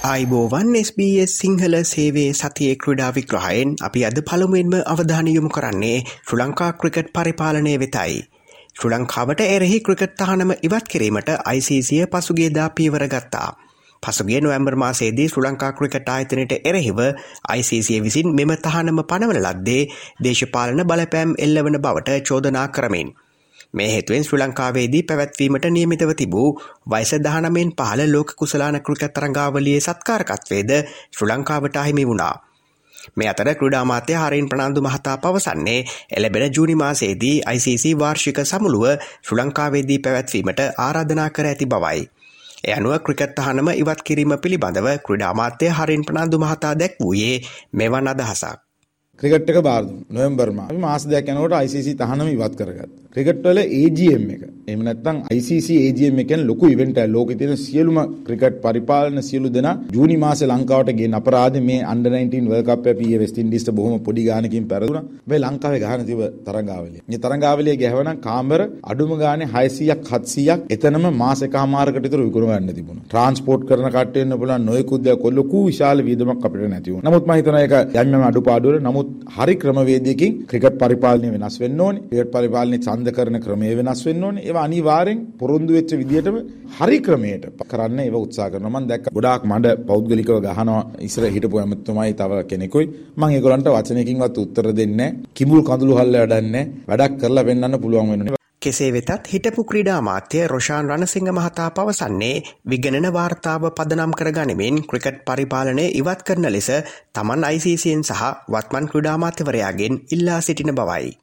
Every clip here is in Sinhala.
අයිබෝවන් SBS සිංහල සේවේ සතියේ ක්‍රඩා විග්‍රහයෙන් අපි අද පළමුුවෙන්ම අවධානයොමු කරන්නේ ශ්‍ර ලංකා ක්‍රිකට් පරිපාලනය වෙතයි. ශ්‍ර ලංකාවට එරෙහි ක්‍රිකට් තහනම ඉවත් කිරීමට ICසිය පසුගේදා පීවර ගත්තා. පසුගේ නොවම්බර් මාසේදී ශ්‍ර ලංකා ක්‍රිකට ආයතනයට එරෙහිව ICසිය විසින් මෙම තහනම පනවල ලද්දේ දේශපාලන බලපෑම් එල්ලවන බවට චෝදනා කරමින්. මේ හේතුවෙන් ශ්‍රී ලංකාවේදී පැවැත්වීමට නියමිතව තිබූ වයස දහනමෙන් පහළ ලෝක කුසලාන ක්‍රිකට් තරංගාවලියේ සත්කාරකත්වේද ශ්‍රී ලංකාවට අහිමි වුණා. මේ අතර ක්‍රඩාමාත්‍ය හරින් ප්‍රනාාන්දු මහතා පවසන්නේ එලබෙන ජූනි මාසේදී ICC වාර්ෂික සමුළුව ශ්‍රී ලංකාවේදී පැවැත්වීමට ආරාධනා කර ඇති බවයි. එ අනුව ක්‍රිකත් අහනම ඉවත් කිරීම පිළිබඳව ක්‍රඩාමාත්‍ය හරින් ප්‍රනාාන්දු මහතා දැක් වූයේ මෙවන් අදහසක්. ක්‍රිකට් එක බාර දුන්නා. නොවැම්බර් මාසේ. අපි මාස දෙකක් යනකොට ICC තහනම ඉවත් කරගත්තා. ක්‍රිකට් වල AGM එක. එහෙම නැත්නම් ICC AGM එක කියන්නේ ලොකු ඉවෙන්ට් එකක්. ලෝකේ තියෙන සියලුම ක්‍රිකට් පරිපාලන සියලු දෙනා ජූනි මාසේ ලංකාවට ගෙන් අපරාධ මේ under 19 World Cup එක ඊයේ වෙස්ට් ඉන්ඩීස්ට බොහොම පොඩි ගානකින් පෙරදුනා. මේ ලංකාවේ ගහන තිබ තරංගාවලිය. මේ තරංගාවලිය ගැහුවනම් කාමර අඩුම ගානේ 600ක් 700ක් එතනම මාස එකමාරකට විතර විකුණ ගන්න තිබුණා. ට්‍රාන්ස්පෝර්ට් කරන කට්ටිය වෙන්න පුළුවන් නොයෙකුත් දේවල් ලොකු විශාල වියදමක් අපිට නැති වුණා. නමුත් මම හිතනවා ඒක යම් යම් අඩුපාඩු වල නමුත් හරි ක්‍රමවේදයකින් ක්‍රිකට් පරිපාලනය වෙනස් වෙන්න ඕනේ. ක්‍රිකට් පරිපාලනය ඡන්ද කරන ක්‍රමය වෙනස් වෙන්න ඕනේ. ඒවා අනිවාර්යෙන් පොරොන්දු වෙච්ච විදිහටම හරි ක්‍රමයට කරන්න ඒව උත්සාහ කරනවා. මම දැක්ක ගොඩාක් මඩ පෞද්ගලිකව ගහනවා ඉස්සර හිටපු ඇමතුමයි තව කෙනෙකුයි. මම ඒගොල්ලන්ට වචනයකින්වත් උත්තර දෙන්නේ නැහැ. කිඹුල් කඳුළු හල්ල වැඩක් නැහැ. වැඩක් කරලා පෙන්වන්න පුළුවන් වෙනවා. කෙසේ වෙතත් හිටපු ක්‍රීඩා මාත්‍ය රොෂාන් රණසිංහ මහතා පවසන්නේ විගණන වාර්තාව පදනම් කර ගනිමින් ක්‍රිකට් පරිපාලනය ඉවත් කරන ලෙස තමන් ICCයෙන් සහ වත්මන් ක්‍රඩාමාත්‍යවරයාගෙන් ඉල්ලා සිටින බවයි.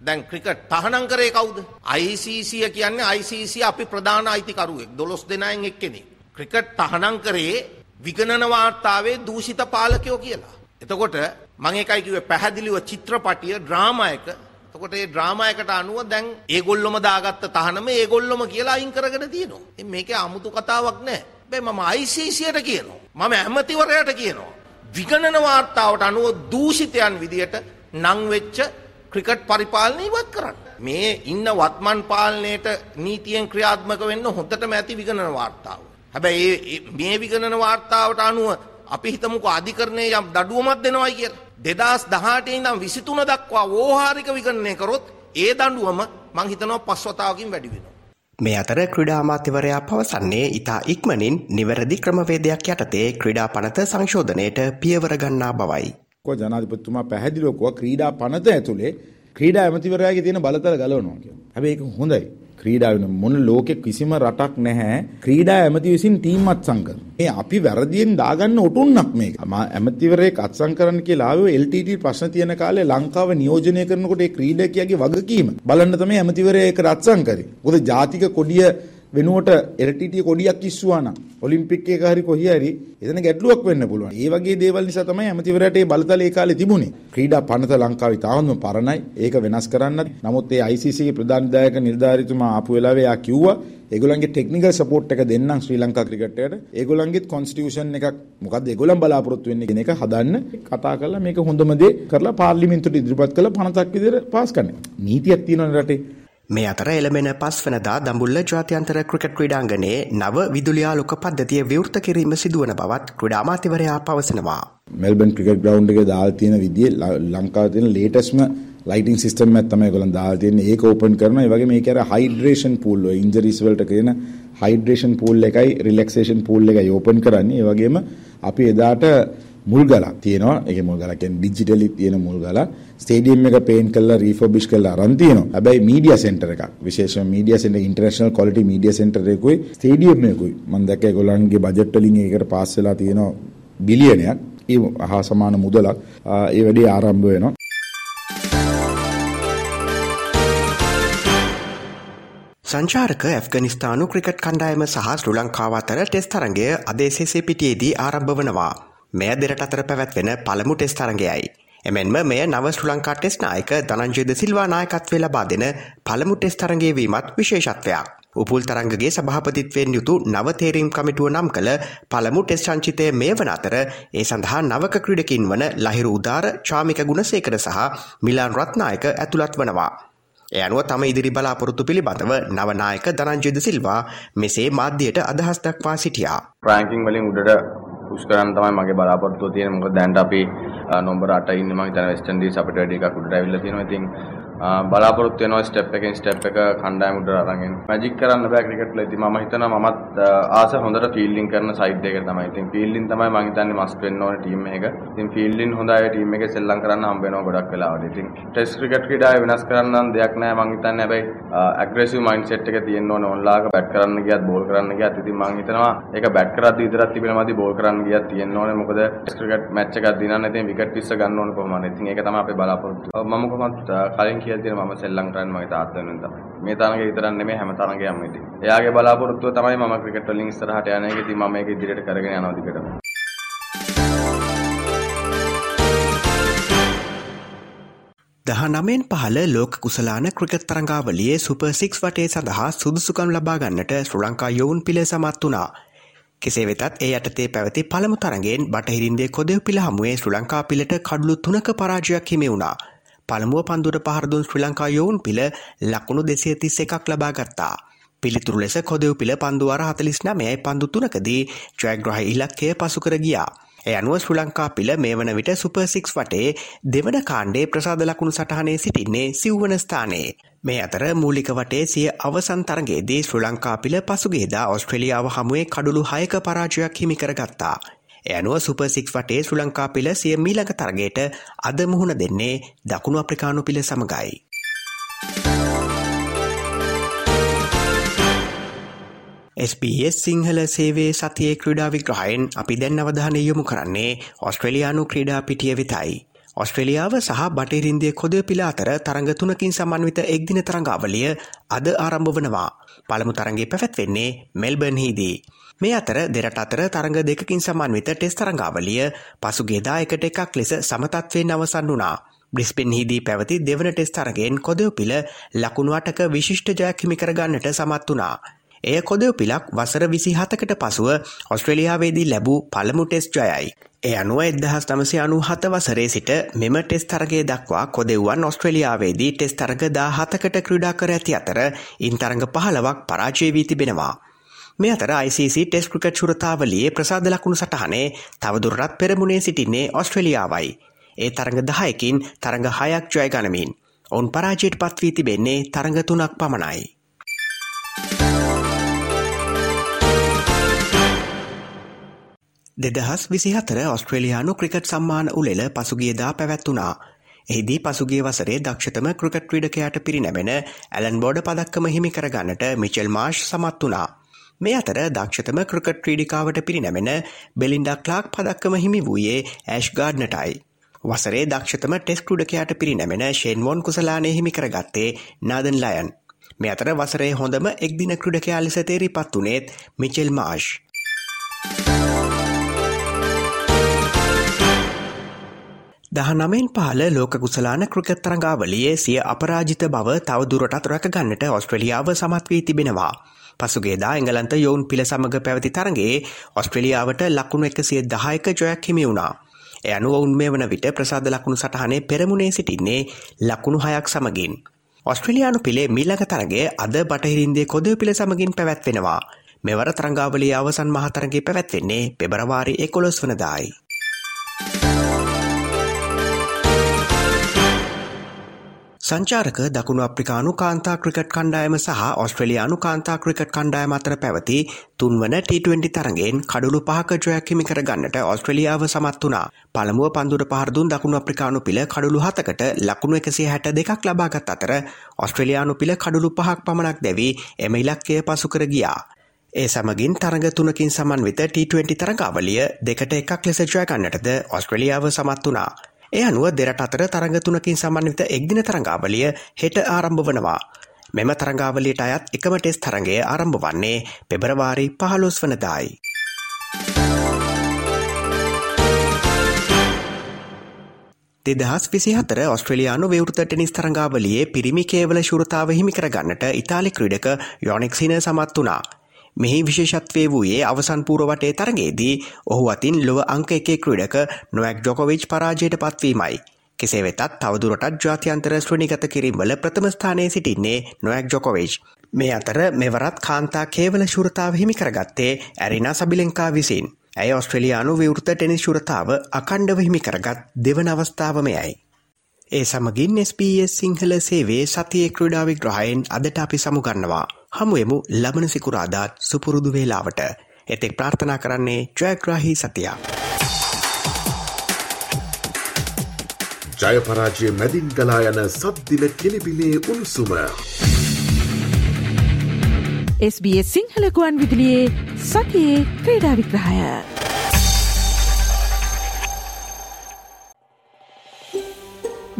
දැන් ක්‍රිකට් තහනම් කරේ කවුද? ICC කියන්නේ ICC අපි ප්‍රධාන අයිතිකරුවෙක් 12 දෙනායින් එක්කෙනෙක්. ක්‍රිකට් තහනම් කරේ විගණන වාර්තාවේ දූෂිත පාලකයෝ කියලා. එතකොට මම ඒකයි කිව්වේ පැහැදිලිව චිත්‍රපටිය ඩ්‍රාමා එක එතකොට මේ ඩ්‍රාමා එකට අනුව දැන් ඒගොල්ලොම දාගත්ත තහනම ඒගොල්ලොම කියලා අයින් කරගෙන තියෙනවා. මේකේ 아무තු කතාවක් නැහැ. හැබැයි මම ICCට කියනවා. මම ඇමතිවරයාට කියනවා. විගණන වාර්තාවට අනුව දූෂිතයන් විදියට නම් වෙච්ච ක්‍රිකට් පරිපාලනය ඉවත් කරන්න. මේ ඉන්න වත්මන් පාලනයට නීතියෙන් ක්‍රියාත්මක වෙන්න හොඳටම ඇති විගණන වාර්තාව. හැබැයි මේ විගණන වාර්තාවට අනුව අපි හිතමුකෝ අධිකරණයේ යම් දඩුවමක් දෙනවයි කියලා. දෙදස් දහටේ ඉඳම් විසිතුන දක්වා වෝහාරික විගණනය කරොත් ඒ දඩුවම මං හිතනවා පස්වතාවකින් වැඩි වෙනවා. මේ අතර ක්‍රඩාමාත්‍යවරයා පවසන්නේ ඉතා ඉක්මනින් නිවැරදි ක්‍රමවේදයක් යටතේ ක්‍රඩා පනත සංශෝධනයට පියවර ගන්නා බවයි. කො ජනාධිපතිතුමා පැහැදිලිව ක්‍රීඩා පනත ඇතුලේ ක්‍රීඩා ඇමතිවරයාගේ තියෙන බලතල ගලවනවා කියලා. හැබැයි ඒක හොඳයි. ක්‍රීඩා වෙන මොන ලෝකෙ කිසිම රටක් නැහැ ක්‍රීඩා ඇමති විසින් ටීම් අත්සන් කරන. මේ අපි වැරදියෙන් දාගන්න ඔටුන්නක් මේක. මා ඇමතිවරයෙක් අත්සන් කරන්න කියලා ආවේ LTT ප්‍රශ්න තියෙන කාලේ ලංකාව නියෝජනය කරනකොට ඒ ක්‍රීඩකයාගේ වගකීම බලන්න තමයි ඇමතිවරයා ඒක අත්සන් කරේ. මොකද ජාතික කොඩිය වෙනුවට එරටිටිය කොඩියක් ඉස්සුවා නම් ඔලිම්පික් එක හරි කොහේ හරි එතන ගැටලුවක් වෙන්න පුළුවන්. ඒ වගේ දේවල් නිසා තමයි ඇමතිවරයාට මේ බලතල ඒ කාලේ තිබුණේ. ක්‍රීඩා පනත ලංකාවේ තාමත් පරණයි. ඒක වෙනස් කරන්නත්. නමුත් ඒ ICC ගේ ප්‍රධාන දායක නිලධාරීතුමා ආපු වෙලාවේ යා කිව්වා ඒගොල්ලන්ගේ ටෙක්නිකල් සපෝට් එක දෙන්නම් ශ්‍රී ලංකා ක්‍රිකට්ටයට. ඒගොල්ලන්ගෙත් කොන්ස්ටිටියුෂන් එකක් මොකද්ද ඒගොල්ලන් බලාපොරොත්තු වෙන්නේ කියන එක හදන්න කතා කරලා මේක හොඳම දේ කරලා පාර්ලිමේන්තුවට ඉදිරිපත් කරලා පනතක් විදිහට පාස් කරන්න. නීතියක් තියෙනවනේ රටේ. මේ අතර එළමෙන පස්වනදා දඹුල්ල ජාත්‍යන්තර ක්‍රිකට් ක්‍රීඩාංගනයේ නව විදුලියාලුක පද්ධතිය විවෘත කිරීම සිදුවන බවත් ක්‍රඩාමාතිවරයා පවසනවා. මෙල්බන් ක්‍රිකට් ග්‍රවුන්් එක දාල් තියෙන විදිය ලංකාව තියෙන ලේටස්ම ලයිටින් සිස්ටම් එකක් තමයි ඒගොල්ලන් දාලා තියෙන්නේ. ඒක ඕපන් කරනවා. ඒ වගේ මේක අර හයිඩ්‍රේෂන් පූල් වල ඉන්ජරිස් වලට කියන හයිඩ්‍රේෂන් පූල් එකයි රිලැක්සේෂන් පූල් එකයි ඕපන් කරන්නේ. ඒ වගේම අපි එදාට මුල් ගලක් තියෙනවා. ඒකේ මුල් ගලක් කියන්නේ ඩිජිටලි තියෙන මුල් ගලක්. ස්ටේඩියම් එක පේන්ට් කරලා රීෆර්බිෂ් කරලා අරන් තියෙනවා. හැබැයි මීඩියා සෙන්ටර් එකක්. විශේෂම media centre international quality media centre එකකුයි stadium එකකුයි. මම දැක්ක ඒගොල්ලන්ගේ බජට් වලින් ඒකට පාස් වෙලා තියෙනවා බිලියනයක්. ඒ හා සමාන මුදලක්. ඒ වැඩේ ආරම්භ වෙනවා. සංචාරක ඇෆ්ගනිස්ථානු ක්‍රිකට් කණ්ඩායම සහ ශ්‍රු ලංකාව අතර ටෙස් තරගය අදේසේසේ පිටියේදී ආරම්භ වනවා. මෙය දෙරට අතර පැවැත්වෙන පළමු ටෙස් තරගයයි. එමෙන්ම මෙය නව ශ්‍රු ලංකා ටෙස් නායක ධනංජයද සිල්වා නායකත්වය ලබා දෙන පළමු ටෙස් තරගේ වීමත් විශේෂත්වයක්. උපුල් තරංගගේ සභාපතිත්වයෙන් යුතු නව තේරීම් කමිටුව නම් කළ පළමු ටෙස් සංචිතය මේ වන අතර ඒ සඳහා නවක ක්‍රඩකින් වන ලහිරු උදාර චාමික ගුණසේකර සහ මිලාන් රත්නායක ඇතුළත් වනවා. එය අනුව තම ඉදිරි බලාපොරොත්තු පිළිබඳව නවනායක ධනංජයද සිල්වා මෙසේ මාධ්‍යයට අදහස් දක්වා සිටියා. ප්‍රෑංකින් වලින් උඩට පුෂ් කරන්න තමයි මගේ බලාපොරොත්තුව තියෙන්නේ. මොකද දැන්ට අපි නම්බර 8 ඉන්නේ මම හිතන්නේ වෙස්ට් ඉන්ඩීස් අපිට වැඩි එකක් උඩට ඇවිල්ලා තියෙනවා. ඉතින් බලාපොරොත්තු වෙනවා ස්ටෙප් එකෙන් ස්ටෙප් එක කණ්ඩායම උඩ අරගෙන මැජික් කරන්න බෑ ක්‍රිකට් වල. ඉතින් මම හිතනවා මමත් ආස හොඳට ෆීල්ඩින් කරන සයිඩ් එක තමයි. ඉතින් ෆීල්ඩින් තමයි මම හිතන්නේ මස්ට් වෙන්න ඕනේ ටීම් එක. ඉතින් ෆීල්ඩින් හොඳ අය ටීම් එකේ සෙල්ලම් කරන්න හම්බ වෙනවා ගොඩක් වෙලාවට. ඉතින් ටෙස්ට් ක්‍රිකට් ක්‍රීඩාවේ වෙනස් කරන්න නම් දෙයක් නෑ මම හිතන්නේ. හැබැයි ඇග්‍රෙසිව් මයින්ඩ් සෙට් එක තියෙන්න ඕනේ ඔන්ලාක බැට් කරන්න ගියත් බෝල් කරන්න ගියත් ඉතින් මම හිතනවා ඒක බැට් කරද්දි විතරක් තිබෙනවා මදි බෝල් කරන්න ගියත් තියෙන්න ඕනේ. මොකද ටෙස්ට් ක්‍රිකට් මැච් එකක් දිනන්න ඉතින් විකට් 20 ගන්න ඕනේ කොහොමද. ඉතින් ඒක තමයි අපේ බලාපොරොත්තුව. මම කොහොමද කලින් කියලා තියෙන මම සෙල්ලම් කරන්න මගේ තාත්තා වෙනුවෙන් තමයි. මේ තරඟේ විතරක් නෙමෙයි හැම තරඟයක්ම ඉතින්. එයාගේ බලාපොරොත්තුව තමයි මම ක්‍රිකට් වලින් ඉස්සරහට යන එක. ඉතින් මම මේක ඉදිරියට කරගෙන යනවා දිගටම. දහනමෙන් පහළ ලෝක කුසලාන ක්‍රිකට් තරංගාවලියේ සුප සික්ස් වටේ සඳහා සුදුසුකම් ලබා ගන්නට ශ්‍ර ලංකා යොවුන් පිළ සමත් වුණා. කෙසේ වෙතත් ඒ යටතේ පැවති පළමු තරගෙන් බටහිරින්දේ කොදෙව් පිළ හමුවේ ශ්‍ර ලංකා පිළට කඩුළු තුනක පරාජයක් හිමි වුණා. පළමුුව පන්දුට පහරදුන් ශ්‍රී ලංකා යොවුන් පිළ ලකුණු දෙසිය තිස්ස එකක් ලබා ගත්තා. පිළිතුරු ලෙස කොදෙව් පිළ පන්දුවර හතලිස් නමයයි පන්දු තුනකදී ජයග්‍රහ ඉලක්කය පසුකර ගියා. එය අනුව ශ්‍ර ලංකා පිළ මේ වන විට සුපර්සික්ස් වටේ දෙවන කාණ්ඩේ ප්‍රසාද ලකුණු සටහනේ සිටින්නේ සිව්වන ස්ථානයේ. මේ අතර මූලික වටේ සිය අවසන් තරගේදී ශ්‍ර ලංකා පිළ පසුගේදා ඔස්ට්‍රලියාව හමුවේ කඩුළු හයක පරාජයක් හිමිකර ගත්තා. ඇනුව සුපසික්ස් වටේ ශ්‍ර ලංකා පිළ සිය මීලක තරගේට අද මුහුණ දෙන්නේ දකුණු අප්‍රිකානු පිළ සමගයි. SBS සිංහල සේවේ සතියේ ක්‍රඩා විග්‍රහයෙන් අපි දැන් අවධානය යොමු කරන්නේ ඔස්ට්‍රලයානු ක්‍රඩා පිටිය විතයි. ඔස්ට්‍රලියාව සහ බටහිරින්දිය කොද පිලා අතර තරඟ තුනකින් සමන්විත එක්දින තරඟාවලිය අද ආරම්භ වනවා. පළමු තරගේ පැවැත්වෙන්නේ මෙල්බර්න්හිදී. මේ අතර දෙරට අතර තරඟ දෙකින් සමන්විත ටෙස් තරංගාවලිය පසුගේදා එකට එකක් ලෙස සමතත්වයෙන් අවසන් වුණා. බ්‍රිස්පෙන්හිදී පැවති දෙවන ටෙස් තරගෙන් කොදව පිළ ලකුණු අටක විශිෂ්ට ජයක්හිමි කරගන්නට සමත් වනා. එය කොදව පිලක් වසර විසි හතකට පසුව ඔස්ට්‍රලියාවේදී ලැබූ පළමු ටෙස් ජයයි. එය අනුව එදහස් නමසය අනු හත වසරේ සිට මෙම ටෙස් තරගේ දක්වා කොදෙව්වන් ඔස්ට්‍රලියාවේදී ටෙස් තරග දා හතකට ක්‍රඩා කර ඇති අතර ඉන්තරඟ පහලවක් පරාජයවී තිබෙනවා. මේ අතර ICC ටෙස් ක්‍රිකට් ශුරතාවලියේ ප්‍රසාද ලකුණු සටහනේ තවදුරටත් පෙරමුණේ සිටින්නේ ඔස්ට්‍රලියාවයි. ඒ තරඟ දහයකින් තරඟ හයක් ජය ගනමින්. ඔවුන් පරාජයට පත්වී තිබෙන්නේ තරඟ තුනක් පමණයි. දෙදහස් විසිහතර ඔස්ට්‍රේලයානු ක්‍රිකට් සම්මාන උලෙල පසුගියදා පැවැත්වනා. එහිදී පසුගේ වසරේ දක්ෂතම ක්‍රිකට් ක්‍රීඩකයාට පිරිනැමෙන ඇලන් බෝඩ පදක්කම හිමි කරගන්නට මිචෙල් මාර්ශ් සමත් වනා. මේ අතර දක්ෂතම ක්‍රිකට් ක්‍රීඩිකාවට පිරිනැමෙන බෙලින්ඩක් ලාක් පදක්කම හිමි වූයේ ඇෂ් ගාඩ්නටයි. වසරේ දක්ෂතම ටෙස් ක්‍රඩකයාට පිරිනැමෙන ෂෙන්වොන් කුසලානය හිමි කරගත්තේ නාදන් ලයන්. මේ අතර වසරේ හොඳම එක්දින ක්‍රඩකයා ලෙස තේරි පත් වනේත් මිචෙල් මාර්ෂ්. දහනමෙන් පාල ලෝක කුසලාන ක්‍රිකත් තරඟාවලියේ සිය අපරාජිත බව තවදුරටත් රැකගන්නට ඔස්ට්‍රලියාව සමත් වී තිබෙනවා. පසුගේදා එංගලන්ත යොවුන් පිළ සමඟ පැවති තරගේ ඔස්ට්‍රලියාවට ලකුණු එකසිය දහයක ජොයක් හිමි වුණා. එය අනුව උන් මේ වන විට ප්‍රසාද ලකුණු සටහනේ පෙරමුණේ සිටින්නේ ලකුණු හයක් සමගින්. ඔස්ට්‍රලියයානු පිළේ මීලක තරගේ අද බටහිරින්දේ කොද පිළ සමගින් පැවැත්වෙනවා. මෙවර තරංගාවලිය අවසන් මහතරගේ පැවැත්වෙන්නේ පෙබරවාරි එකොළොස් වනදායි. සංචාරක දකුණු අප්‍රිකානු කාන්තා ක්‍රිකට් කණ්ඩායම සහ ඔස්ට්‍රලයානු කාන්තා ක්‍රිකට් කණ්ඩායම අතර පැවති තුන්වන T20 තරගෙන් කඩුළු පහක ජොයක් හිමි කරගන්නට ඔස්ට්‍රලියාව සමත් වනා පළමුුව පන්දුට පහරදුන් දකුණු අප්‍රිකානු පිළ කඩුළු හතකට ලකුණු එකසේ හැට දෙකක් ලබාගත් අතර ඔස්ට්‍රලයානු පිළ කඩුළු පහක් පමණක් දැවී එම ඉලක්කය පසුකර ගියා. ඒ සමගින් තරග තුනකින් සමන් වෙත T20 තරගාවලිය දෙකට එකක් ලෙස ජයගන්නටද ඔස්ට්‍රලියාව සමත් වනා. එය අනුව දෙරට අතර තරග තුනකින් සමන්විත එක්දින තරඟාවලිය හෙට ආරම්භ වනවා. මෙම තරඟාවලට අයත් එකම ටෙස් තරගේ ආරම්භ වන්නේ පෙබරවාරි පහලොස් වනදායි. දෙදහස් විසි හතර ඔස්ට්‍රලයානු විවෘත ටෙනිස් තරංගාවලියේ පිරිමි කේවල ශුරතාව හිමිකර ගන්නට ඉතාලි ක්‍රඩක යොනෙක්සින සමත් වනා. මෙහි විශේෂත්වය වූයේ අවසන් පූරවටේ තරගේදී ඔහු අතින් ලොව අංක එකේ ක්‍රඩක නොවැක් ජොකොවිච් පරාජයට පත්වීමයි. කෙසේ වෙතත් තවදුරටත් ජාතියන්තර ශ්‍රණිගත කිරීමවල ප්‍රථමස්ථානය සිටින්නේ නොවැක් ජොකොවිච්. මේ අතර මෙවරත් කාන්තා කේවල ශුරතාව හිමි කරගත්තේ ඇරිනා සබිලෙංකා විසින්. ඇය ඔස්ට්‍රලියයානු විවෘත ටෙනිස් ශුරතාව අකණ්ඩව හිමි කරගත් දෙවන අවස්ථාවමයයි. ඒ සමගින් SBS සිංහල සේවේ සතියේ ක්‍රඩාවි ග්‍රහයෙන් අදට අපි සමුගන්නවා. හමුවමු ලබන සිකුරාදාත් සුපුරුදු වේලාවට. එතෙක් ප්‍රාර්ථනා කරන්නේ ජයග්‍රාහි සතියා. ජයපරාජය මැදින් ගලා යන සබ්දින කෙලිබිලේ උණුසුම. SBS සිංහලකුවන් විදිලියේ සතියේ ක්‍රීඩා